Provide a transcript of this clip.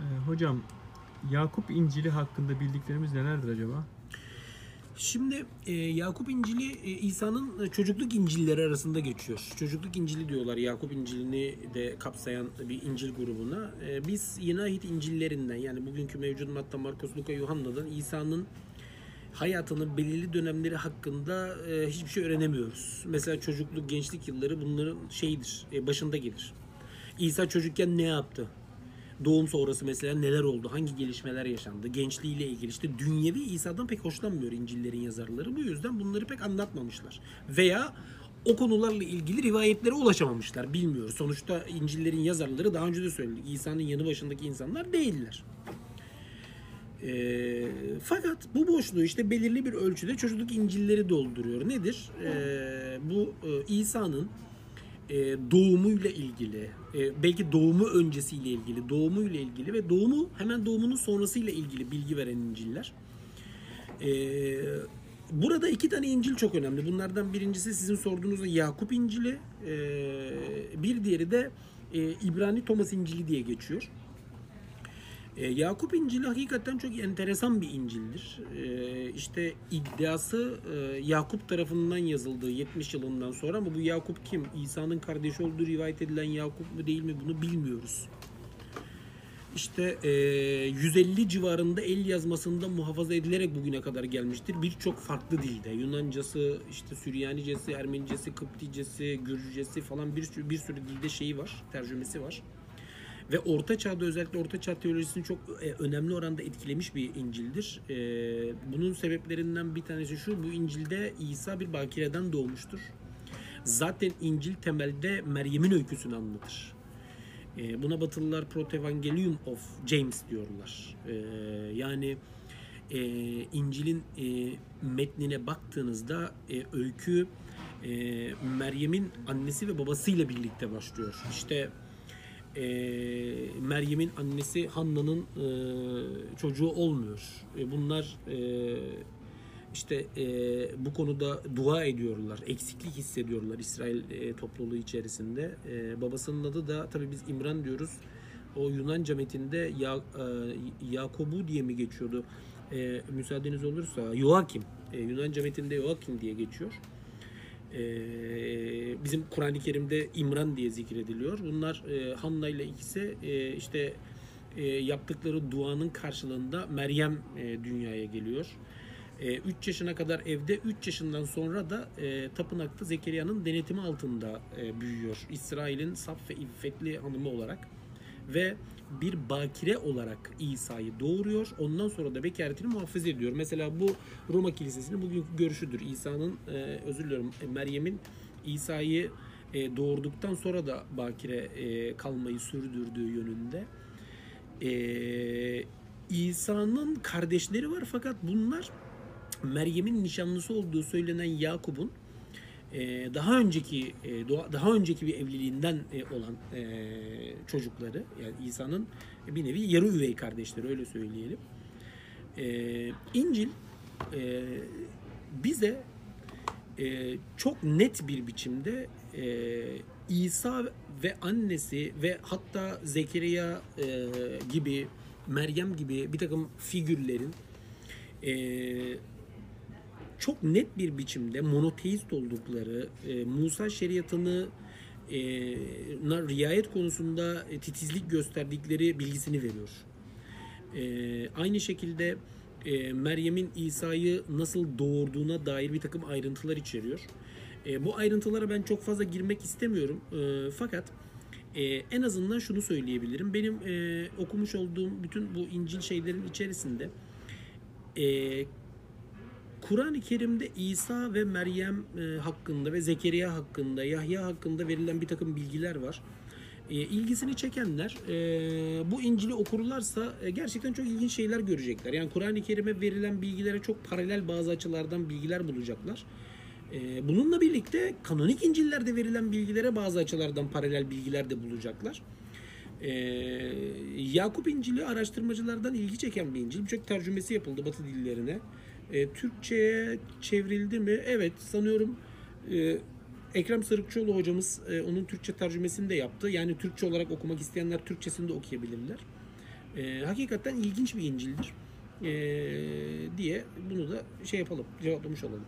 Ee, hocam Yakup İncil'i hakkında bildiklerimiz nelerdir acaba? Şimdi e, Yakup İncil'i e, İsa'nın çocukluk İncil'leri arasında geçiyor. Çocukluk İncil'i diyorlar Yakup İncil'ini de kapsayan bir İncil grubuna. E, biz Yeni Ahit İncil'lerinden yani bugünkü mevcut Matta, Markos, Luka, Yuhanna'dan İsa'nın hayatının belirli dönemleri hakkında e, hiçbir şey öğrenemiyoruz. Mesela çocukluk, gençlik yılları bunların şeyidir, e, başında gelir. İsa çocukken ne yaptı? Doğum sonrası mesela neler oldu? Hangi gelişmeler yaşandı? Gençliğiyle ilgili işte dünyevi İsa'dan pek hoşlanmıyor İncil'lerin yazarları. Bu yüzden bunları pek anlatmamışlar. Veya o konularla ilgili rivayetlere ulaşamamışlar. Bilmiyoruz. Sonuçta İncil'lerin yazarları daha önce de söyledik. İsa'nın yanı başındaki insanlar değiller. E, fakat bu boşluğu işte belirli bir ölçüde çocukluk İncil'leri dolduruyor. Nedir? E, bu e, İsa'nın e, doğumuyla ilgili, e, belki doğumu öncesiyle ilgili, doğumuyla ilgili ve doğumu hemen doğumunun sonrasıyla ilgili bilgi veren İncil'ler. E, burada iki tane İncil çok önemli. Bunlardan birincisi sizin sorduğunuz Yakup İncil'i, e, bir diğeri de e, İbrani Thomas İncil'i diye geçiyor. E, Yakup İncil'i hakikaten çok enteresan bir İncil'dir. E, işte iddiası e, Yakup tarafından yazıldığı 70 yılından sonra ama bu Yakup kim? İsa'nın kardeşi olduğu rivayet edilen Yakup mu değil mi bunu bilmiyoruz. İşte e, 150 civarında el yazmasında muhafaza edilerek bugüne kadar gelmiştir. Birçok farklı dilde. Yunancası, işte Süryanicesi, Ermenicesi, Kıpticesi, Gürcücesi falan bir sürü, bir sürü dilde şeyi var, tercümesi var. Ve Orta Çağ'da özellikle Orta Çağ teolojisini çok e, önemli oranda etkilemiş bir İncil'dir. E, bunun sebeplerinden bir tanesi şu, bu İncil'de İsa bir bakireden doğmuştur. Zaten İncil temelde Meryem'in öyküsünü anlatır. E, buna Batılılar Protevangelium of James diyorlar. Yani İncil'in metnine baktığınızda öykü Meryem'in annesi ve babasıyla birlikte başlıyor. İşte e, Meryem'in annesi Hanna'nın e, çocuğu olmuyor. E, bunlar e, işte e, bu konuda dua ediyorlar, eksiklik hissediyorlar İsrail e, topluluğu içerisinde. E, babasının adı da tabii biz İmran diyoruz. O Yunanca metinde ya, e, Yakobu diye mi geçiyordu? E, müsaadeniz olursa Joakim. E, Yunanca metinde Joakim diye geçiyor. Ee, bizim Kur'an-ı Kerim'de İmran diye zikrediliyor. Bunlar e, Hanna ile ikisi e, işte e, yaptıkları duanın karşılığında Meryem e, dünyaya geliyor. 3 e, yaşına kadar evde, 3 yaşından sonra da e, tapınakta Zekeriya'nın denetimi altında e, büyüyor. İsrail'in saf ve iffetli hanımı olarak ve bir bakire olarak İsa'yı doğuruyor. Ondan sonra da bekaretini muhafaza ediyor. Mesela bu Roma Kilisesi'nin bugünkü görüşüdür. İsa'nın e, özür diliyorum e, Meryem'in İsa'yı e, doğurduktan sonra da bakire e, kalmayı sürdürdüğü yönünde. E, İsa'nın kardeşleri var fakat bunlar Meryem'in nişanlısı olduğu söylenen Yakup'un e, daha önceki e, daha önceki bir evliliğinden e, olan çocukları yani İsa'nın bir nevi yarı üvey kardeşleri öyle söyleyelim. İncil bize çok net bir biçimde İsa ve annesi ve hatta Zekeriya gibi Meryem gibi bir takım figürlerin çok net bir biçimde monoteist oldukları, e, Musa şeriatını e, riayet konusunda e, titizlik gösterdikleri bilgisini veriyor. E, aynı şekilde e, Meryem'in İsa'yı nasıl doğurduğuna dair bir takım ayrıntılar içeriyor. E, bu ayrıntılara ben çok fazla girmek istemiyorum. E, fakat e, en azından şunu söyleyebilirim. Benim e, okumuş olduğum bütün bu İncil şeylerin içerisinde e, Kur'an-ı Kerim'de İsa ve Meryem e, hakkında ve Zekeriya hakkında, Yahya hakkında verilen bir takım bilgiler var. E, ilgisini çekenler e, bu İncil'i okurlarsa gerçekten çok ilginç şeyler görecekler. Yani Kur'an-ı Kerim'e verilen bilgilere çok paralel bazı açılardan bilgiler bulacaklar. Bununla birlikte kanonik İncil'lerde verilen bilgilere bazı açılardan paralel bilgiler de bulacaklar. Ee, Yakup İncil'i araştırmacılardan ilgi çeken bir İncil. Birçok tercümesi yapıldı Batı dillerine. E, Türkçe'ye çevrildi mi? Evet sanıyorum e, Ekrem Sarıkçıoğlu hocamız e, onun Türkçe tercümesini de yaptı. Yani Türkçe olarak okumak isteyenler Türkçesini de okuyabilirler. E, hakikaten ilginç bir İncil'dir. E, diye bunu da şey yapalım, cevaplamış olalım.